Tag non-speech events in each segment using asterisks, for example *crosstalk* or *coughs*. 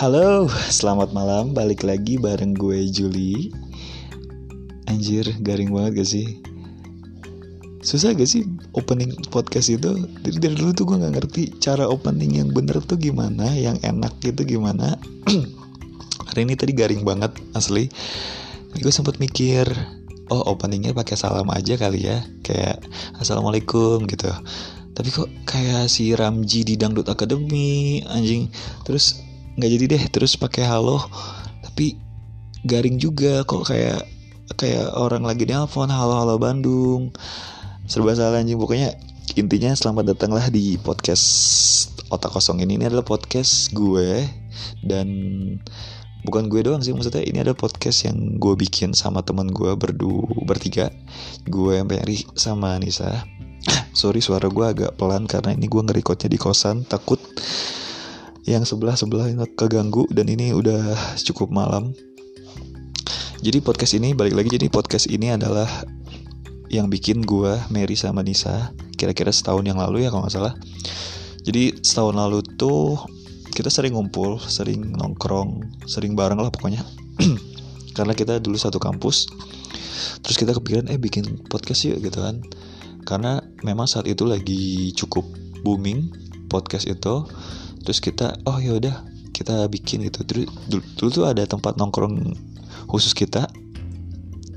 Halo, selamat malam. Balik lagi bareng gue Juli. Anjir, garing banget gak sih? Susah gak sih opening podcast itu? Dari, dari dulu tuh gue gak ngerti cara opening yang bener tuh gimana, yang enak gitu gimana. *clears throat* Hari ini tadi garing banget asli. Gue sempet mikir, oh openingnya pakai salam aja kali ya, kayak assalamualaikum gitu. Tapi kok kayak si Ramji di Dangdut Academy anjing. Terus nggak jadi deh terus pakai halo. Tapi garing juga kok kayak kayak orang lagi nelpon halo halo Bandung. Serba salah anjing pokoknya intinya selamat datanglah di podcast otak kosong ini. Ini adalah podcast gue dan bukan gue doang sih maksudnya ini ada podcast yang gue bikin sama teman gue berdua bertiga. Gue yang Peri sama Nisa *clears throat* sorry suara gue agak pelan karena ini gue ngerekodnya di kosan takut yang sebelah sebelah keganggu dan ini udah cukup malam. Jadi podcast ini balik lagi jadi podcast ini adalah yang bikin gue Mary sama Nisa kira-kira setahun yang lalu ya kalau nggak salah. Jadi setahun lalu tuh kita sering ngumpul sering nongkrong sering bareng lah pokoknya. *clears throat* Karena kita dulu satu kampus terus kita kepikiran eh bikin podcast yuk gitu kan. Karena memang saat itu lagi cukup booming podcast itu terus kita oh ya udah kita bikin gitu terus dulu, dulu tuh ada tempat nongkrong khusus kita.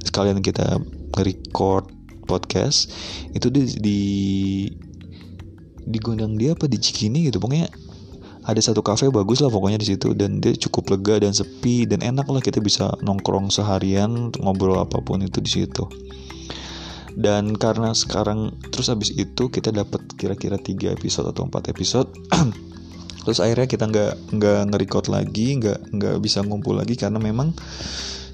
Sekalian kita nge-record podcast itu di di di gondang dia apa di Cikini gitu. Pokoknya ada satu kafe bagus lah pokoknya di situ dan dia cukup lega dan sepi dan enak lah kita bisa nongkrong seharian ngobrol apa pun itu di situ. Dan karena sekarang terus habis itu kita dapat kira-kira tiga episode atau empat episode *clears throat* terus akhirnya kita nggak nggak nge-record lagi nggak nggak bisa ngumpul lagi karena memang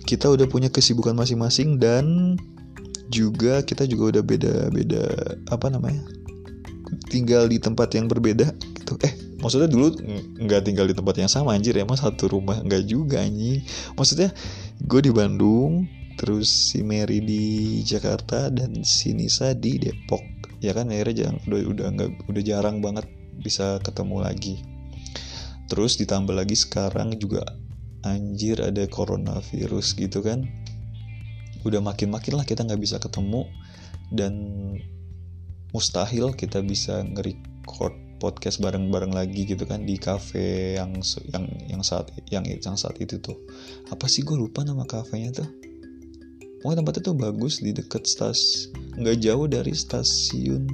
kita udah punya kesibukan masing-masing dan juga kita juga udah beda-beda apa namanya tinggal di tempat yang berbeda gitu. Eh maksudnya dulu nggak tinggal di tempat yang sama anjir emang satu rumah nggak juga anjing. Maksudnya gue di Bandung terus si Mary di Jakarta dan si Nisa di Depok. Ya kan akhirnya jangan udah udah nggak udah jarang banget bisa ketemu lagi terus ditambah lagi sekarang juga anjir ada coronavirus gitu kan. Udah makin-makin lah kita nggak bisa ketemu dan mustahil kita bisa nge-record podcast bareng-bareng lagi gitu kan di cafe yang yang yang saat yang yang saat itu tuh. Apa sih gue lupa nama kafenya tuh? Pokoknya tempatnya tuh bagus di deket stas nggak jauh dari stasiun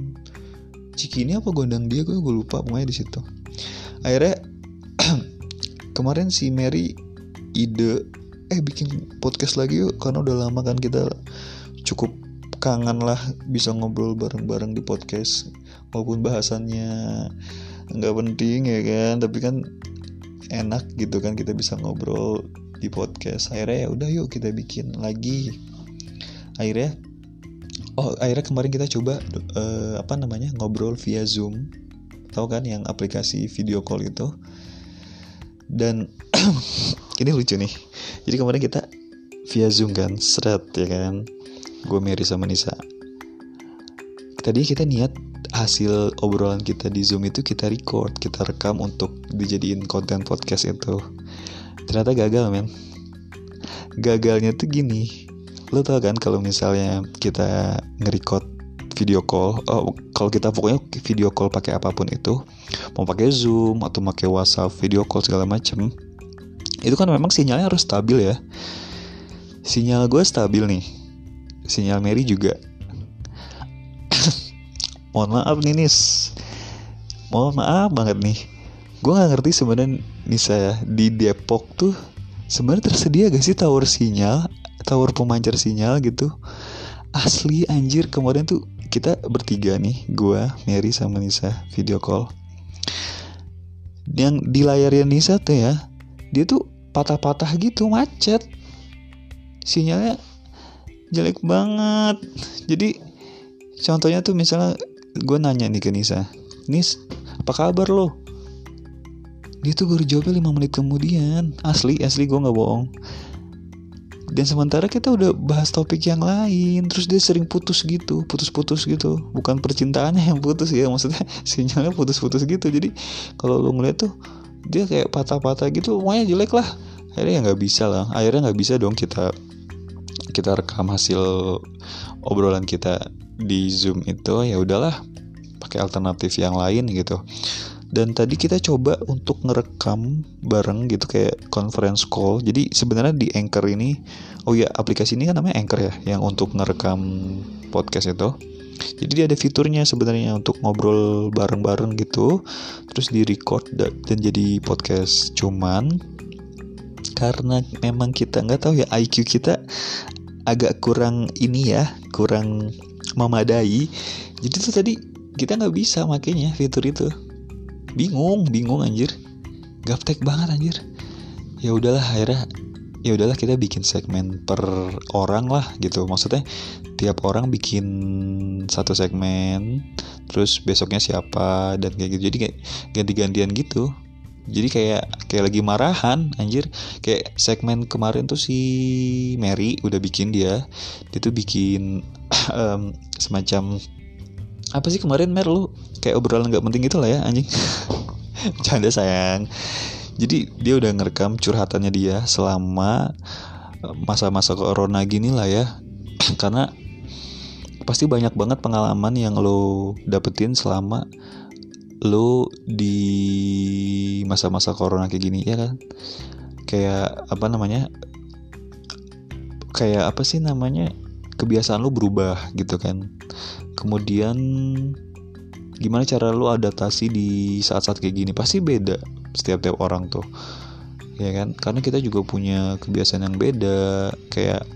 Cikini apa Gondang dia gue gue lupa pokoknya di situ. Akhirnya kemarin si Mary ide eh bikin podcast lagi yuk karena udah lama kan kita cukup kangen lah bisa ngobrol bareng-bareng di podcast. Walaupun bahasannya nggak penting ya kan tapi kan enak gitu kan kita bisa ngobrol di podcast. Akhirnya ya udah yuk kita bikin lagi. Akhirnya oh akhirnya kemarin kita coba uh, apa namanya ngobrol via zoom. Tahu kan yang aplikasi video call itu dan *clears throat* ini lucu nih. Jadi kemarin kita via zoom kan seret ya kan? Gue Mary sama Nisa. Tadi kita niat hasil obrolan kita di zoom itu kita record kita rekam untuk dijadiin konten podcast itu. Ternyata gagal men. Gagalnya tuh gini. Lo tau kan kalau misalnya kita nge-record video call oh, kalau kita pokoknya video call pakai apa pun itu mau pakai zoom atau pakai whatsapp video call segala macem itu kan memang sinyalnya harus stabil ya. Sinyal gue stabil nih. Sinyal Mary juga. *coughs* Mohon maaf nih Nis. Mohon maaf banget nih. Gue nggak ngerti sebenarnya Nisa ya di Depok tuh sebenarnya tersedia gak sih tower sinyal tower pemancar sinyal gitu? Asli anjir kemarin tuh kita bertiga nih gue Mary sama Nisa video call yang di layarnya Nisa tuh ya dia tuh patah-patah gitu macet. Sinyalnya jelek banget. Jadi contohnya tuh misalnya gue nanya nih ke Nisa Nis apa kabar lo? Dia tuh baru jawabnya 5 menit kemudian. Asli asli gue nggak bohong dan sementara kita udah bahas topik yang lain terus dia sering putus gitu putus-putus gitu. Bukan percintaannya yang putus ya maksudnya *laughs* sinyalnya putus-putus gitu. Jadi kalau lo ngeliat tuh dia kayak patah-patah gitu pokoknya jelek lah. Akhirnya ya nggak bisa lah akhirnya nggak bisa dong kita kita rekam hasil obrolan kita di zoom itu. Ya udahlah pakai alternatif yang lain gitu dan tadi kita coba untuk ngerekam bareng gitu kayak conference call. Jadi sebenarnya di Anchor ini oh ya aplikasi ini kan namanya Anchor ya yang untuk ngerekam podcast itu. Jadi dia ada fiturnya sebenarnya untuk ngobrol bareng-bareng gitu terus di record dan jadi podcast. Cuman karena memang kita nggak tahu ya IQ kita agak kurang ini ya kurang memadai. Jadi tuh tadi kita nggak bisa makanya fitur itu bingung bingung anjir. Gaptek banget anjir. Ya udahlah akhirnya ya udahlah kita bikin segmen per orang lah gitu. Maksudnya tiap orang bikin satu segmen terus besoknya siapa dan kayak gitu. Jadi kayak ganti-gantian gitu. Jadi kayak kayak lagi marahan anjir. Kayak segmen kemarin tuh si Mary udah bikin dia. Dia tuh bikin *clears throat* um, semacam apa sih kemarin Mer? Lu kayak obrolan nggak penting gitu lah ya anjing. *laughs* Canda sayang. Jadi dia udah ngerekam curhatannya dia selama eh, masa-masa corona gini lah ya. *clears throat* Karena pasti banyak banget pengalaman yang lo dapetin selama lo di masa-masa corona kayak gini ya kan? Kayak apa namanya kayak apa sih namanya kebiasaan lo berubah gitu kan kemudian gimana cara lu adaptasi di saat-saat kayak gini? Pasti beda setiap tiap orang tuh ya kan? Karena kita juga punya kebiasaan yang beda. Kayak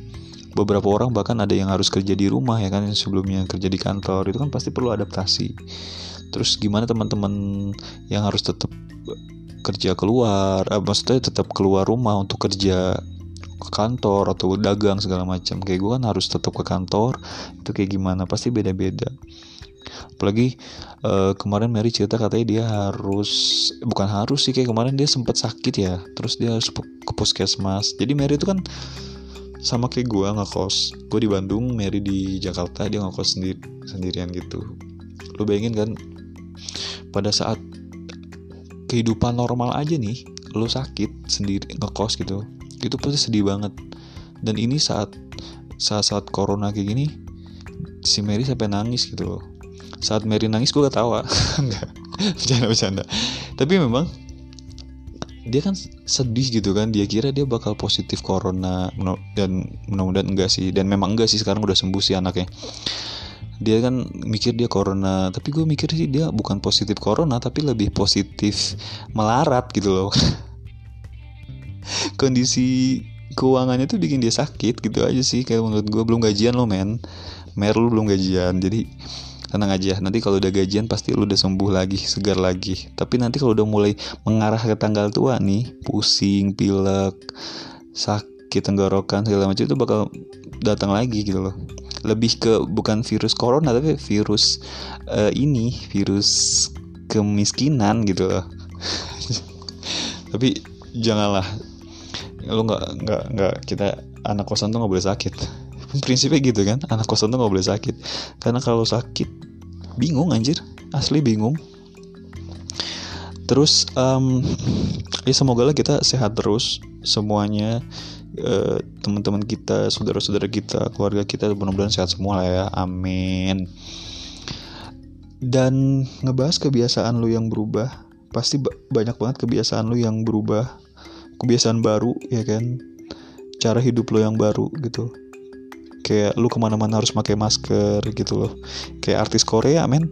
beberapa orang bahkan ada yang harus kerja di rumah ya kan? Yang sebelumnya kerja di kantor itu kan pasti perlu adaptasi. Terus gimana teman-teman yang harus tetap kerja keluar eh, maksudnya tetap keluar rumah untuk kerja ke kantor atau dagang segala macam. Kayak gue kan harus tetap ke kantor itu kayak gimana? Pasti beda-beda. Apalagi uh, kemarin Mary cerita katanya dia harus bukan harus sih kayak kemarin dia sempat sakit ya. Terus dia harus ke puskesmas. Jadi Mary itu kan sama kayak gue ngekos. Gue di Bandung Mary di Jakarta dia ngekos sendiri sendirian gitu. Lo bayangin kan pada saat kehidupan normal aja nih lo sakit sendiri ngekos gitu itu pasti sedih banget. Dan ini saat saat saat corona kayak gini si Mary sampai nangis gitu loh. Saat Mary nangis gue ketawa enggak *laughs* bercanda bercanda tapi memang dia kan sedih gitu kan. Dia kira dia bakal positif corona dan mudah-mudahan enggak sih. Dan memang enggak sih sekarang udah sembuh sih anaknya. Dia kan mikir dia corona. Tapi gue mikir sih dia bukan positif corona tapi lebih positif melarat gitu loh *laughs* kondisi keuangannya tuh bikin dia sakit gitu aja sih. Kayak menurut gue belum gajian lo men. Mer lu belum gajian. Jadi tenang aja. Nanti kalau udah gajian pasti lu udah sembuh lagi segar lagi. Tapi nanti kalau udah mulai mengarah ke tanggal tua nih pusing pilek sakit tenggorokan segala macam itu bakal datang lagi gitu loh. Lebih ke bukan virus corona tapi virus uh, ini virus kemiskinan gitu loh. *laughs* Tapi janganlah lu nggak nggak nggak kita anak kosan tuh nggak boleh sakit. *laughs* Prinsipnya gitu kan anak kosan tuh nggak boleh sakit. Karena kalau sakit bingung anjir. Asli bingung. Terus um, ya semoga lah kita sehat terus semuanya. Uh, teman-teman kita saudara-saudara kita keluarga kita mudah-mudahan sehat semua lah ya. Amin. Dan ngebahas kebiasaan lu yang berubah pasti banyak banget kebiasaan lu yang berubah kebiasaan baru ya kan? Cara hidup lo yang baru gitu. Kayak lu ke mana-mana harus pakai masker gitu loh. Kayak artis Korea men.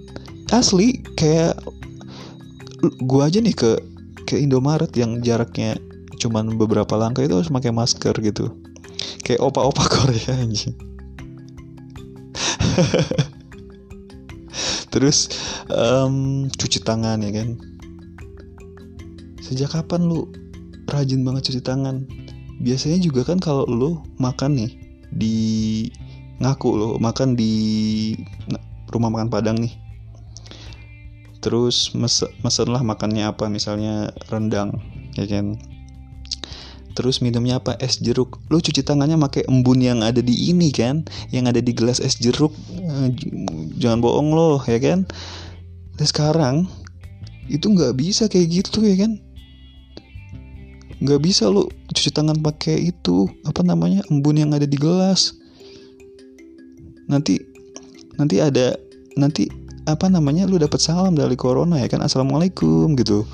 Asli kayak gua aja nih ke ke Indomaret yang jaraknya cuman beberapa langkah itu harus pakai masker gitu. Kayak opa-opa *laughs* Korea anjing. *laughs* Terus um, cuci tangan ya kan? Sejak kapan lu rajin banget cuci tangan. Biasanya juga kan kalau lo makan nih di ngaku lo makan di rumah makan padang nih. Terus mesen lah makannya apa misalnya rendang ya kan? Terus minumnya apa? Es jeruk. Lo cuci tangannya pakai embun yang ada di ini kan? Yang ada di gelas es jeruk. Eh, jangan bohong lo ya kan? Dan sekarang itu nggak bisa kayak gitu ya kan nggak bisa lo cuci tangan pakai itu apa namanya embun yang ada di gelas. Nanti nanti ada nanti apa namanya lu dapat salam dari corona ya kan? Assalamualaikum gitu.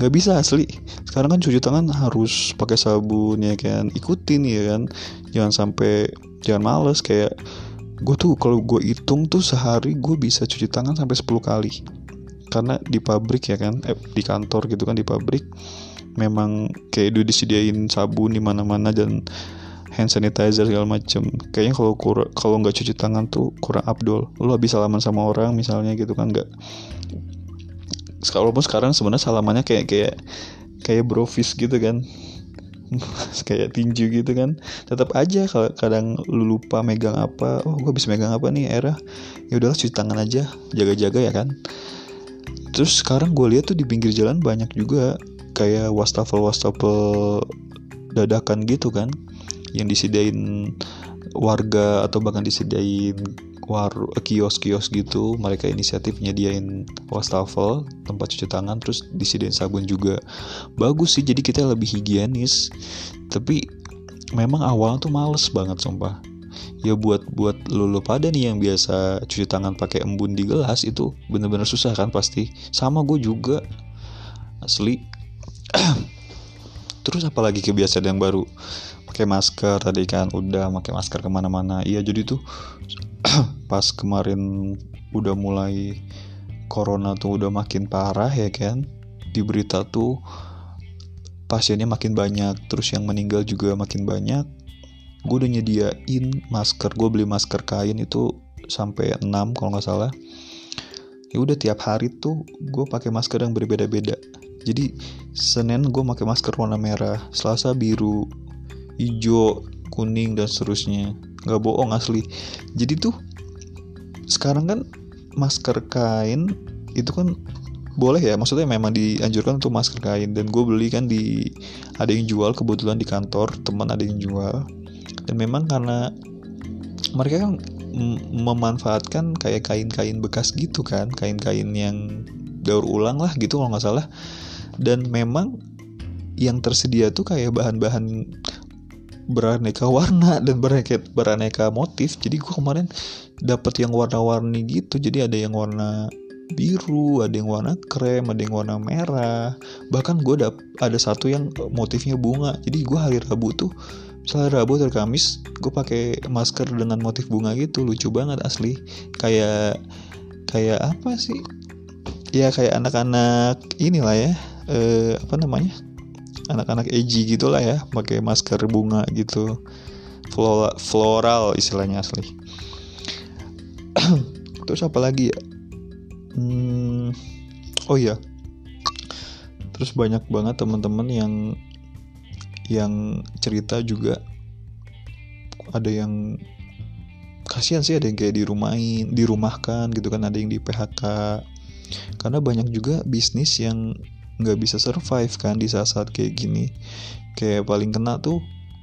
Nggak bisa asli. Sekarang kan cuci tangan harus pakai sabun ya kan? Ikutin ya kan? Jangan sampai jangan males. Kayak gue tuh kalau gue hitung tuh sehari gue bisa cuci tangan sampai 10 kali. Karena di pabrik ya kan? Eh, di kantor gitu kan di pabrik memang kayak udah disediain sabun di mana-mana dan hand sanitizer segala macem. Kayaknya kalau kalau nggak cuci tangan tuh kurang abdul. Lo habis salaman sama orang misalnya gitu kan nggak? Pun sekarang sebenarnya salamannya kayak kayak kayak brofis gitu kan. *laughs* Kayak tinju gitu kan. Tetap aja kalau kadang lu lupa megang apa. Oh gue bisa megang apa nih era? Ya udahlah cuci tangan aja. Jaga-jaga ya kan. Terus sekarang gue lihat tuh di pinggir jalan banyak juga kayak wastafel wastafel dadakan gitu kan yang disediain warga atau bahkan disediain war kios-kios gitu. Mereka inisiatif nyediain wastafel tempat cuci tangan terus disediain sabun juga. Bagus sih jadi kita lebih higienis. Tapi memang awal tuh males banget sumpah. Ya buat buat lo pada nih yang biasa cuci tangan pakai embun di gelas itu bener-bener susah kan pasti. Sama gue juga asli *clears throat* terus apalagi kebiasaan yang baru? Pakai masker tadi kan udah pakai masker ke mana-mana. Iya jadi tuh *clears throat* pas kemarin udah mulai corona tuh udah makin parah ya kan? Di berita tuh pasiennya makin banyak terus yang meninggal juga makin banyak. Gue udah nyediain masker gue beli masker kain itu sampai 6 kalau nggak salah. Ya udah tiap hari tuh gue pakai masker yang berbeda-beda jadi senin gue pakai masker warna merah selasa biru hijau kuning dan seterusnya. Nggak bohong asli. Jadi tuh sekarang kan masker kain itu kan boleh ya? Maksudnya memang dianjurkan untuk masker kain. Dan gue beli kan di ada yang jual kebetulan di kantor teman ada yang jual. Dan memang karena mereka kan memanfaatkan kayak kain-kain bekas gitu kan? Kain-kain yang daur ulang lah gitu kalau nggak salah dan memang yang tersedia tuh kayak bahan-bahan beraneka warna *laughs* dan beraneka beraneka motif. Jadi gue kemarin dapat yang warna-warni gitu. Jadi ada yang warna biru ada yang warna krem ada yang warna merah. Bahkan gue dap ada satu yang motifnya bunga. Jadi gue hari rabu tuh misalnya rabu atau kamis gue pakai masker dengan motif bunga gitu. Lucu banget asli. Kayak kayak apa sih? Ya kayak anak-anak inilah ya eh, apa namanya? Anak-anak edgy gitulah ya pakai masker bunga gitu. Floral, floral istilahnya asli. *clears throat* Terus apa lagi ya? Hmm, oh iya. Terus banyak banget teman-teman yang yang cerita juga. Ada yang kasihan sih ada yang kayak dirumahin dirumahkan gitu kan ada yang di PHK karena banyak juga bisnis yang nggak bisa survive kan di saat-saat kayak gini. Kayak paling kena tuh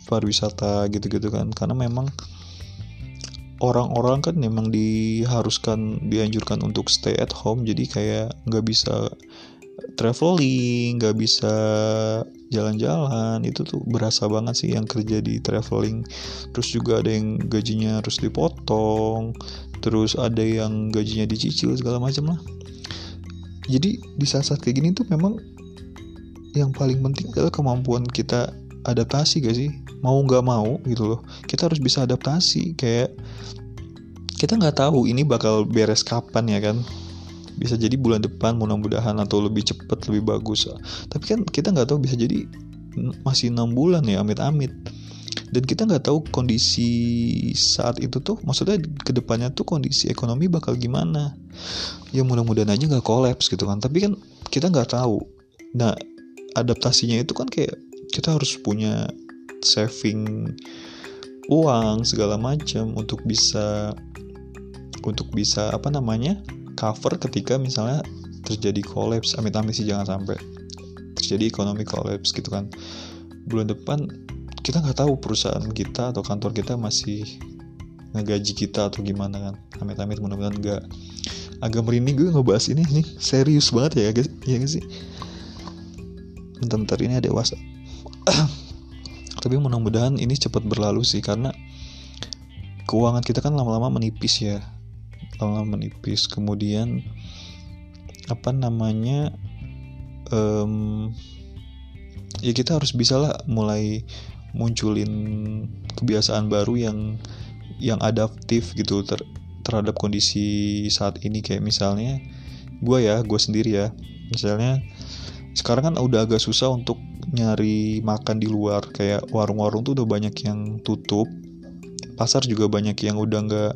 pariwisata gitu-gitu kan. Karena memang orang-orang kan memang diharuskan dianjurkan untuk stay at home. Jadi kayak nggak bisa traveling nggak bisa jalan-jalan. Itu tuh berasa banget sih yang kerja di traveling. Terus juga ada yang gajinya harus dipotong. Terus ada yang gajinya dicicil segala macam lah jadi di saat-saat kayak gini tuh memang yang paling penting adalah kemampuan kita adaptasi gak sih? Mau nggak mau gitu loh. Kita harus bisa adaptasi. Kayak kita nggak tahu ini bakal beres kapan ya kan. Bisa jadi bulan depan mudah-mudahan atau lebih cepat lebih bagus. Tapi kan kita nggak tahu bisa jadi masih enam bulan ya amit-amit dan kita nggak tahu kondisi saat itu tuh maksudnya ke depannya tuh kondisi ekonomi bakal gimana. Ya mudah-mudahan aja nggak kolaps gitu kan. Tapi kan kita nggak tahu. Nah adaptasinya itu kan kayak kita harus punya saving uang segala macam untuk bisa untuk bisa apa namanya cover ketika misalnya terjadi kolaps. Amit-amit sih jangan sampai terjadi ekonomi kolaps gitu kan. Bulan depan kita nggak tahu perusahaan kita atau kantor kita masih ngegaji kita atau gimana kan. Amit-amit mudah-mudahan nggak. Agak merinding gue ngebahas ini nih serius banget ya guys ya guys sih? Bentar-bentar ini ada whatsapp. *coughs* Tapi mudah-mudahan ini cepat berlalu sih karena keuangan kita kan lama-lama menipis ya. Lama-lama menipis. Kemudian apa namanya um, ya kita harus bisa lah mulai munculin kebiasaan baru yang yang adaptif gitu ter, terhadap kondisi saat ini. Kayak misalnya gue ya gue sendiri ya. Misalnya sekarang kan udah agak susah untuk nyari makan di luar. Kayak warung-warung tuh udah banyak yang tutup. Pasar juga banyak yang udah nggak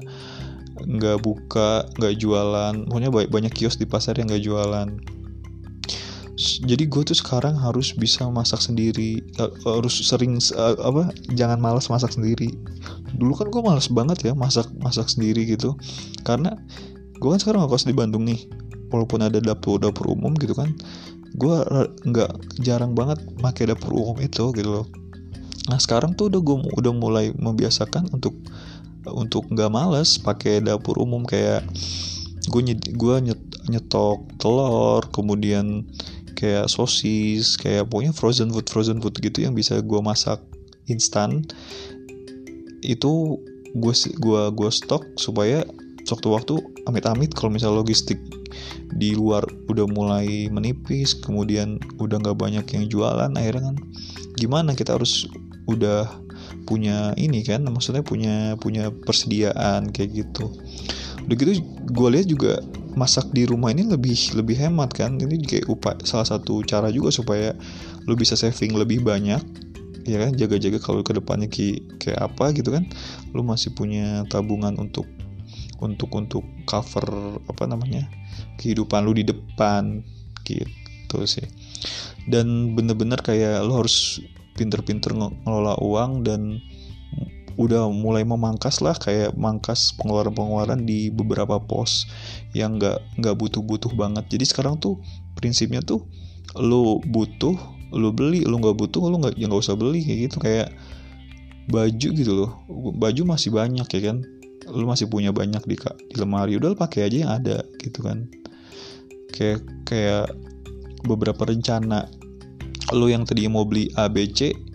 nggak buka nggak jualan. Pokoknya banyak kios di pasar yang nggak jualan jadi gue tuh sekarang harus bisa masak sendiri harus sering apa jangan malas masak sendiri. Dulu kan gue malas banget ya masak masak sendiri gitu. Karena gue kan sekarang ngekos di Bandung nih walaupun ada dapur dapur umum gitu kan gue nggak jarang banget pakai dapur umum itu gitu loh. Nah sekarang tuh udah gue udah mulai membiasakan untuk untuk nggak males pakai dapur umum kayak gue nyet, gue nyet, nyetok telur kemudian kayak sosis kayak pokoknya frozen food frozen food gitu yang bisa gue masak instan. Itu gue gua gua stok supaya waktu-waktu amit-amit kalau misal logistik di luar udah mulai menipis kemudian udah nggak banyak yang jualan akhirnya kan gimana kita harus udah punya ini kan maksudnya punya punya persediaan kayak gitu. Udah gitu gue lihat juga masak di rumah ini lebih lebih hemat kan? Ini kayak upaya salah satu cara juga supaya lu bisa saving lebih banyak ya kan? Jaga-jaga kalau ke depannya ki, kayak apa gitu kan? Lu masih punya tabungan untuk untuk untuk cover apa namanya kehidupan lu di depan gitu sih. Dan bener-bener kayak lu harus pinter-pinter ngelola uang dan udah mulai memangkas lah kayak mangkas pengeluaran-pengeluaran di beberapa pos yang nggak nggak butuh-butuh banget. Jadi sekarang tuh prinsipnya tuh lo butuh lo beli lo nggak butuh lo nggak ya usah beli kayak gitu. Kayak baju gitu loh. Baju masih banyak ya kan? Lo masih punya banyak di di lemari. Udah pakai aja yang ada gitu kan. Kayak kayak beberapa rencana lo yang tadi mau beli A B C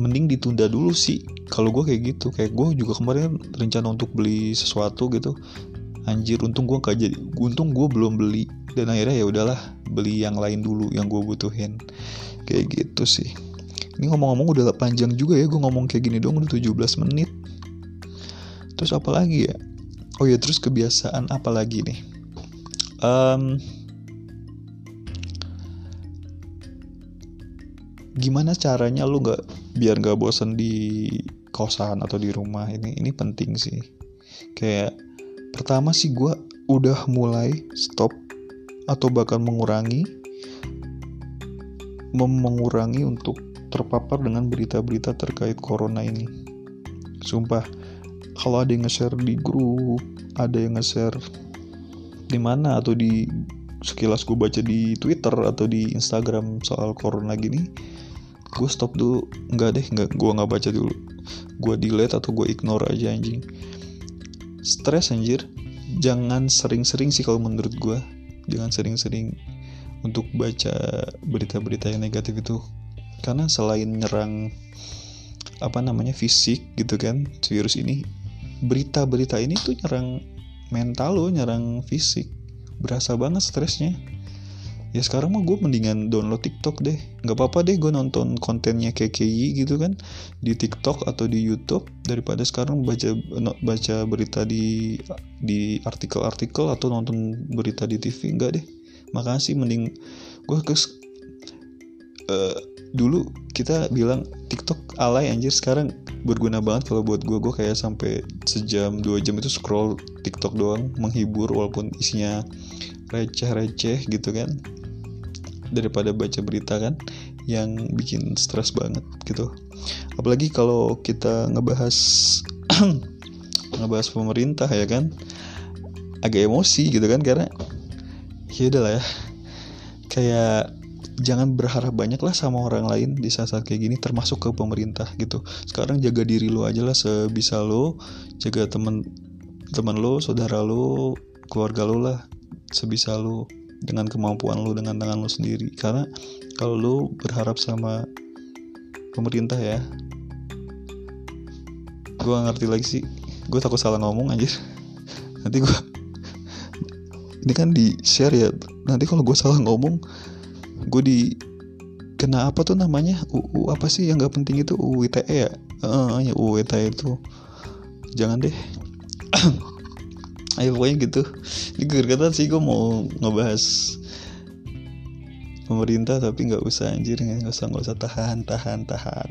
mending ditunda dulu sih. Kalau gue kayak gitu kayak gue juga kemarin rencana untuk beli sesuatu gitu. Anjir untung gue gak jadi untung gue belum beli. Dan akhirnya ya udahlah beli yang lain dulu yang gue butuhin. Kayak gitu sih. Ini ngomong-ngomong udah panjang juga ya gue ngomong kayak gini dong udah 17 menit. Terus apa lagi ya? Oh ya terus kebiasaan apa lagi nih? Um, gimana caranya lu nggak biar nggak bosan di kosan atau di rumah? Ini ini penting sih. Kayak pertama sih gue udah mulai stop atau bahkan mengurangi mengurangi untuk terpapar dengan berita-berita terkait corona ini. Sumpah kalau ada yang nge-share di grup ada yang nge-share di mana atau di sekilas gue baca di Twitter atau di Instagram soal corona gini gue stop dulu. Nggak deh nggak gue nggak baca dulu. Gue delete atau gue ignore aja anjing. Stres anjir. Jangan sering-sering sih kalau menurut gue jangan sering-sering untuk baca berita-berita yang negatif itu. Karena selain nyerang apa namanya fisik gitu kan virus ini berita-berita ini tuh nyerang mental lo nyerang fisik. Berasa banget stresnya ya sekarang mah gue mendingan download TikTok deh. Nggak apa-apa deh gue nonton kontennya KKI gitu kan di TikTok atau di YouTube daripada sekarang baca baca berita di di artikel-artikel atau nonton berita di TV enggak deh. Makasih mending gue ke uh, dulu kita bilang TikTok alay anjir. Sekarang berguna banget kalau buat gue gue kayak sampai sejam dua jam itu scroll TikTok doang menghibur walaupun isinya receh-receh gitu kan. Daripada baca berita kan yang bikin stres banget gitu. Apalagi kalau kita ngebahas *clears throat* ngebahas pemerintah ya kan agak emosi gitu kan karena ya udahlah ya. Kayak jangan berharap banyak lah sama orang lain di saat-saat kayak gini termasuk ke pemerintah gitu. Sekarang jaga diri lo aja lah sebisa lo jaga temen teman lo saudara lo keluarga lo lah sebisa lo dengan kemampuan lu dengan tangan lu sendiri. Karena kalau lu berharap sama pemerintah ya gue ngerti lagi sih. Gue takut salah ngomong aja *laughs* nanti gue *laughs* ini kan di share ya. Nanti kalau gue salah ngomong gue di kena apa tuh namanya? UU apa sih yang gak penting itu? UU ITE ya? Uh, ya UU ITE itu. Jangan deh *clears throat* ayo pokoknya gitu. Ini gergetan sih gue mau ngebahas pemerintah tapi nggak usah anjir. Nggak usah nggak usah tahan tahan tahan.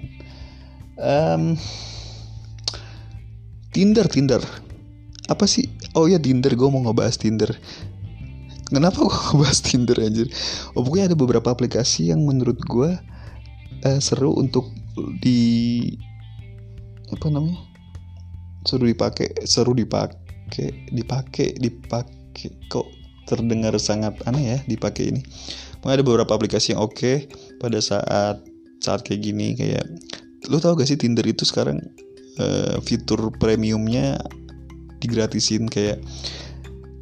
Um, Tinder Tinder. Apa sih? Oh ya Tinder. Gue mau ngebahas Tinder. Kenapa gue *laughs* ngebahas Tinder anjir? Oh pokoknya ada beberapa aplikasi yang menurut gue uh, seru untuk di apa namanya? Seru dipakai seru dipakai dipakai dipakai kok terdengar sangat aneh ya dipakai ini. Pokoknya ada beberapa aplikasi yang oke okay pada saat saat kayak gini kayak lu tau gak sih Tinder itu sekarang uh, fitur premiumnya digratisin kayak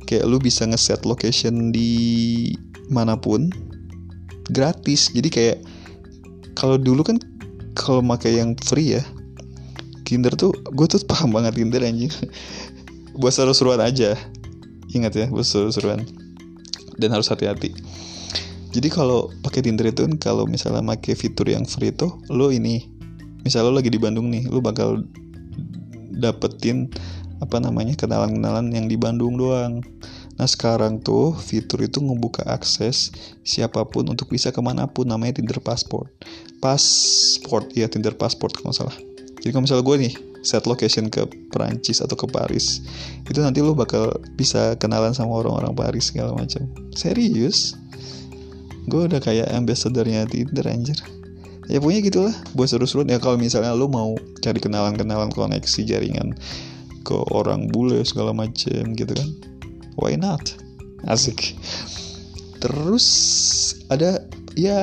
kayak lu bisa ngeset location di mana pun gratis. Jadi kayak kalau dulu kan kalau pakai yang free ya Tinder tuh gue tuh paham banget Tinder anjing *laughs* buat seru-seruan aja ingat ya buat seru-seruan dan harus hati-hati jadi kalau pakai Tinder itu kan kalau misalnya pakai fitur yang free tuh lo ini misalnya lo lagi di Bandung nih lo bakal dapetin apa namanya kenalan-kenalan yang di Bandung doang. Nah sekarang tuh fitur itu ngebuka akses siapa pun untuk bisa ke mana pun namanya Tinder Passport. Passport ya Tinder Passport kalau salah. Jadi kalau misalnya gue nih set location ke Perancis atau ke Paris itu nanti lo bakal bisa kenalan sama orang-orang Paris segala macam. Serius? Gue udah kayak ambassadornya Tinder anjir. Ya punya gitulah. Buat seru-seruan ya kalau misalnya lo mau cari kenalan-kenalan koneksi jaringan ke orang bule segala macem gitu kan why not? Asik. Terus ada ya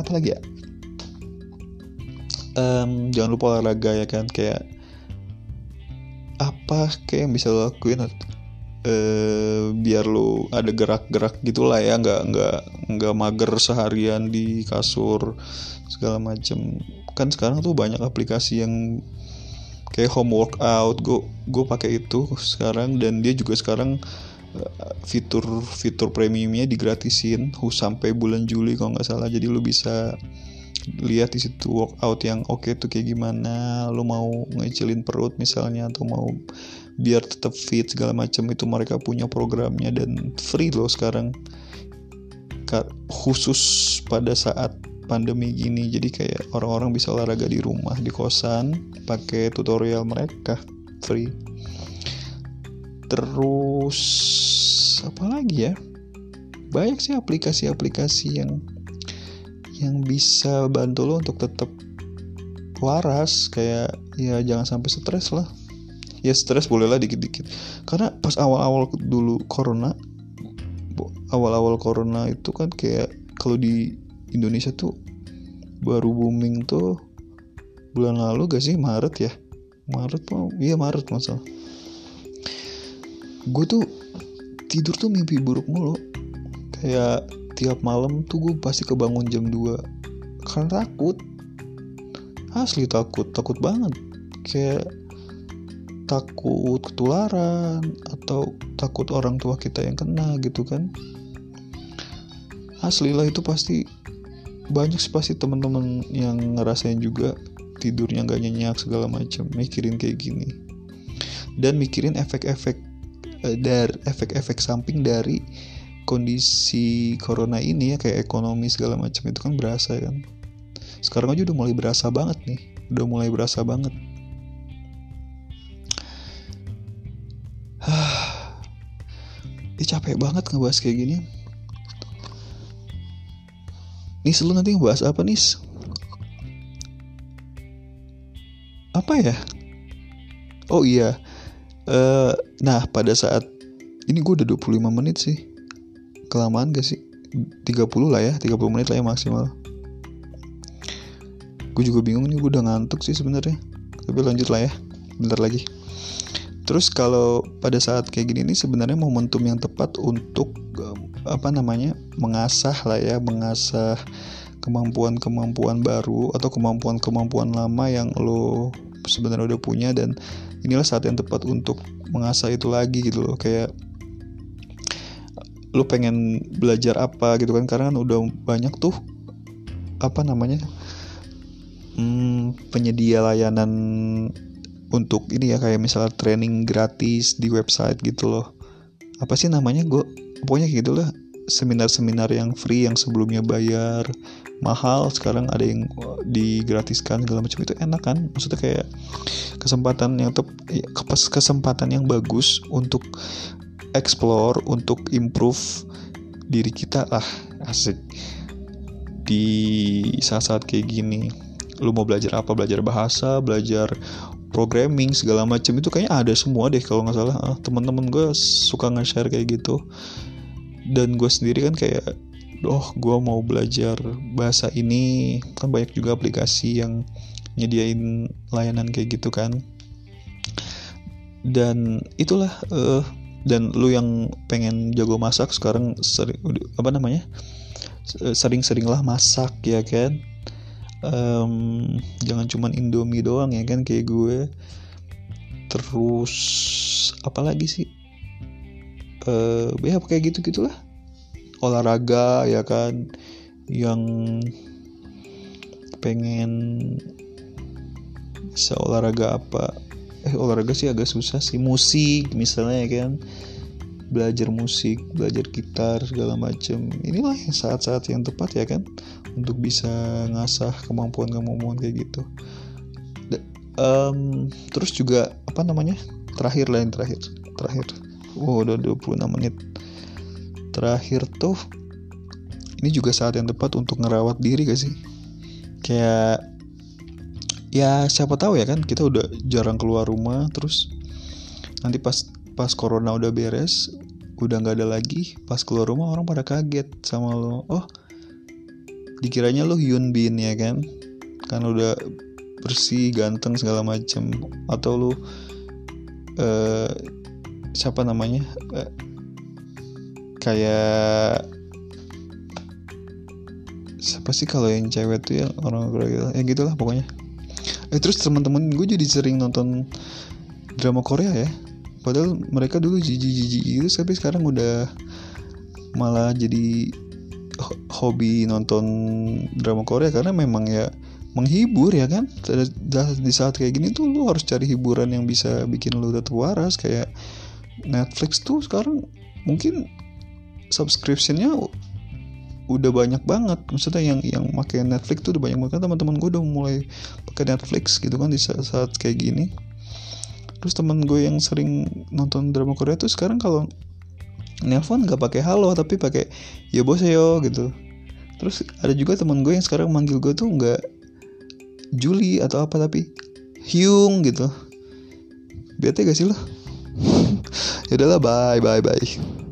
apa lagi ya? Um, jangan lupa olahraga ya kan? Kayak apa kayak yang bisa lo lakuin? Uh, biar lo ada gerak-gerak gitulah ya nggak nggak nggak mager seharian di kasur segala macem. Kan sekarang tuh banyak aplikasi yang kayak home workout gue gue pakai itu sekarang dan dia juga sekarang eh, fitur fitur premiumnya digratisin sampai bulan Juli kalau nggak salah. Jadi lu bisa lihat di situ workout yang oke okay tuh kayak gimana lu mau ngecilin perut misalnya atau mau biar tetap fit segala macam itu mereka punya programnya dan free loh sekarang. Khusus pada saat pandemi gini jadi kayak orang-orang bisa olahraga di rumah di kosan pakai tutorial mereka free. Terus apa lagi ya? Banyak sih aplikasi-aplikasi yang yang bisa bantu lo untuk tetap waras kayak ya jangan sampai stres lah. Ya stres bolehlah dikit-dikit. Karena pas awal-awal dulu corona awal-awal corona itu kan kayak kalau di Indonesia tuh baru booming tuh bulan lalu gak sih? Maret ya? Maret mau iya Maret masalah gue tuh tidur tuh mimpi buruk mulu. Kayak tiap malam tuh gue pasti kebangun jam 2 karena takut. Asli takut takut banget. Kayak takut ketularan atau takut orang tua kita yang kena gitu kan. Asli lah itu pasti banyak sih pasti teman-teman yang ngerasain juga tidurnya nggak nyenyak segala macam mikirin kayak gini. Dan mikirin efek-efek uh, dari efek-efek samping dari kondisi corona ini ya kayak ekonomi segala macam itu kan berasa kan sekarang aja udah mulai berasa banget nih udah mulai berasa banget *sighs* Ih capek banget ngebahas kayak gini Nis lu nanti ngebahas apa Nis? Apa ya? Oh iya uh, Nah pada saat Ini gue udah 25 menit sih Kelamaan gak sih? 30 lah ya 30 menit lah ya maksimal. Gue juga bingung nih Gue udah ngantuk sih sebenarnya. Tapi lanjut lah ya Bentar lagi. Terus kalau pada saat kayak gini nih sebenarnya momentum yang tepat untuk apa namanya mengasah lah ya mengasah kemampuan-kemampuan baru atau kemampuan-kemampuan lama yang lo sebenarnya udah punya dan inilah saat yang tepat untuk mengasah itu lagi gitu loh. Kayak lo pengen belajar apa gitu kan? Karena kan udah banyak tuh apa namanya hmm, penyedia layanan untuk ini ya kayak misalnya training gratis di website gitu loh. Apa sih namanya? Gue pokoknya gitu lah seminar-seminar yang free yang sebelumnya bayar mahal sekarang ada yang digratiskan segala macam. Itu enak kan? Maksudnya kayak kesempatan yang tep, ya, kesempatan yang bagus untuk explore untuk improve diri kita lah. Asik. Di saat-saat kayak gini lu mau belajar apa? Belajar bahasa belajar programming segala macam itu kayaknya ada semua deh kalau nggak salah. Ah, teman-teman gue suka nge-share kayak gitu. Dan gue sendiri kan kayak oh gue mau belajar bahasa ini. Kan banyak juga aplikasi yang nyediain layanan kayak gitu kan. Dan itulah uh, dan lu yang pengen jago masak sekarang sering apa namanya? Sering-seringlah masak ya kan? Um, jangan cuman Indomie doang ya kan kayak gue. Terus apalagi sih? Uh, ya kayak gitu gitulah olahraga ya kan? Yang pengen bisa olahraga apa eh olahraga sih agak susah sih. Musik misalnya ya kan. Belajar musik belajar gitar segala macem. Inilah saat-saat yang tepat ya kan. Untuk bisa ngasah kemampuan-kemampuan kayak gitu. Um, terus juga apa namanya? Terakhir lain terakhir. Terakhir. Wow udah 26 menit. Terakhir tuh ini juga saat yang tepat untuk ngerawat diri gak sih? Kayak ya siapa tahu ya kan kita udah jarang keluar rumah terus nanti pas pas corona udah beres udah nggak ada lagi pas keluar rumah orang pada kaget sama lo. Oh dikiranya lo Hyun Bin ya kan? Kan udah bersih ganteng segala macem. Atau lo uh, siapa namanya? Uh, kayak siapa sih kalau yang cewek tuh ya orang Korea ya gitulah pokoknya eh terus teman-teman gue jadi sering nonton drama Korea ya. Padahal mereka dulu jijik-jijik gitu tapi sekarang udah malah jadi hobi nonton drama Korea karena memang ya menghibur ya kan. Di saat kayak gini tuh lu harus cari hiburan yang bisa bikin lu tetap waras. Kayak Netflix tuh sekarang mungkin subscriptionnya udah banyak banget. Maksudnya yang yang pakai Netflix tuh udah banyak banget. Teman-teman gue udah mulai pakai Netflix gitu kan di saat, saat kayak gini. Terus temen gue yang sering nonton drama Korea tuh sekarang kalau nelpon nggak pakai halo tapi pakai ya bos yo gitu. Terus ada juga temen gue yang sekarang manggil gue tuh nggak Juli atau apa tapi Hyung gitu. Bete gak sih lo? *laughs* Ya udahlah bye bye bye